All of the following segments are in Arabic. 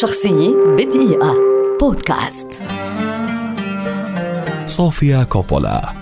شخصية بدقيقة. بودكاست. صوفيا كوبولا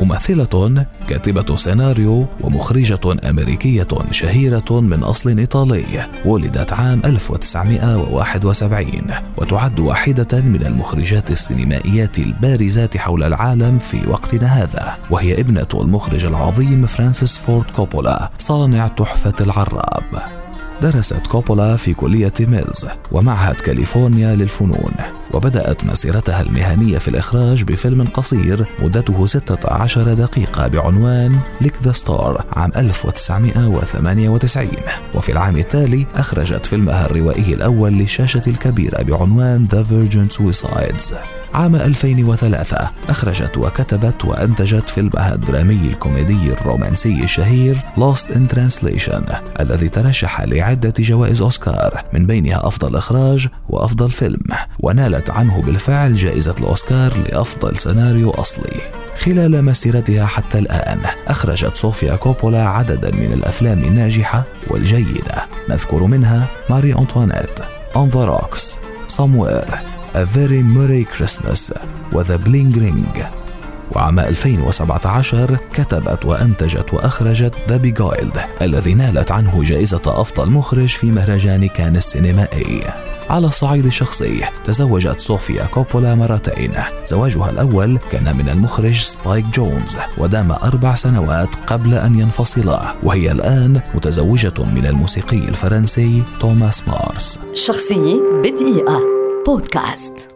ممثلة كاتبة سيناريو ومخرجة أمريكية شهيرة من أصل إيطالي ولدت عام 1971 وتعد واحدة من المخرجات السينمائيات البارزات حول العالم في وقتنا هذا وهي ابنة المخرج العظيم فرانسيس فورد كوبولا صانع تحفة العراب. درست كوبولا في كلية ميلز ومعهد كاليفورنيا للفنون وبدأت مسيرتها المهنية في الإخراج بفيلم قصير مدته 16 دقيقة بعنوان Lick the Star عام 1998 وفي العام التالي أخرجت فيلمها الروائي الأول للشاشة الكبيرة بعنوان The Virgin Suicides. عام 2003 أخرجت وكتبت وأنتجت فيلمها الدرامي الكوميدي الرومانسي الشهير Lost in Translation الذي ترشح لعدة جوائز أوسكار من بينها أفضل إخراج وأفضل فيلم ونالت عنه بالفعل جائزة الأوسكار لأفضل سيناريو أصلي. خلال مسيرتها حتى الآن أخرجت صوفيا كوبولا عددا من الأفلام الناجحة والجيدة. نذكر منها ماري أنطوانيت On the Rocks Somewhere. A Very Merry Christmas و The Bling Ring وعام 2017 كتبت وأنتجت وأخرجت The Beguiled الذي نالت عنه جائزة أفضل مخرج في مهرجان كان السينمائي على الصعيد الشخصي تزوجت صوفيا كوبولا مرتين. زواجها الأول كان من المخرج سبايك جونز ودام أربع سنوات قبل أن ينفصلا. وهي الآن متزوجة من الموسيقي الفرنسي توماس مارس. شخصية بدقيقة. بودكاست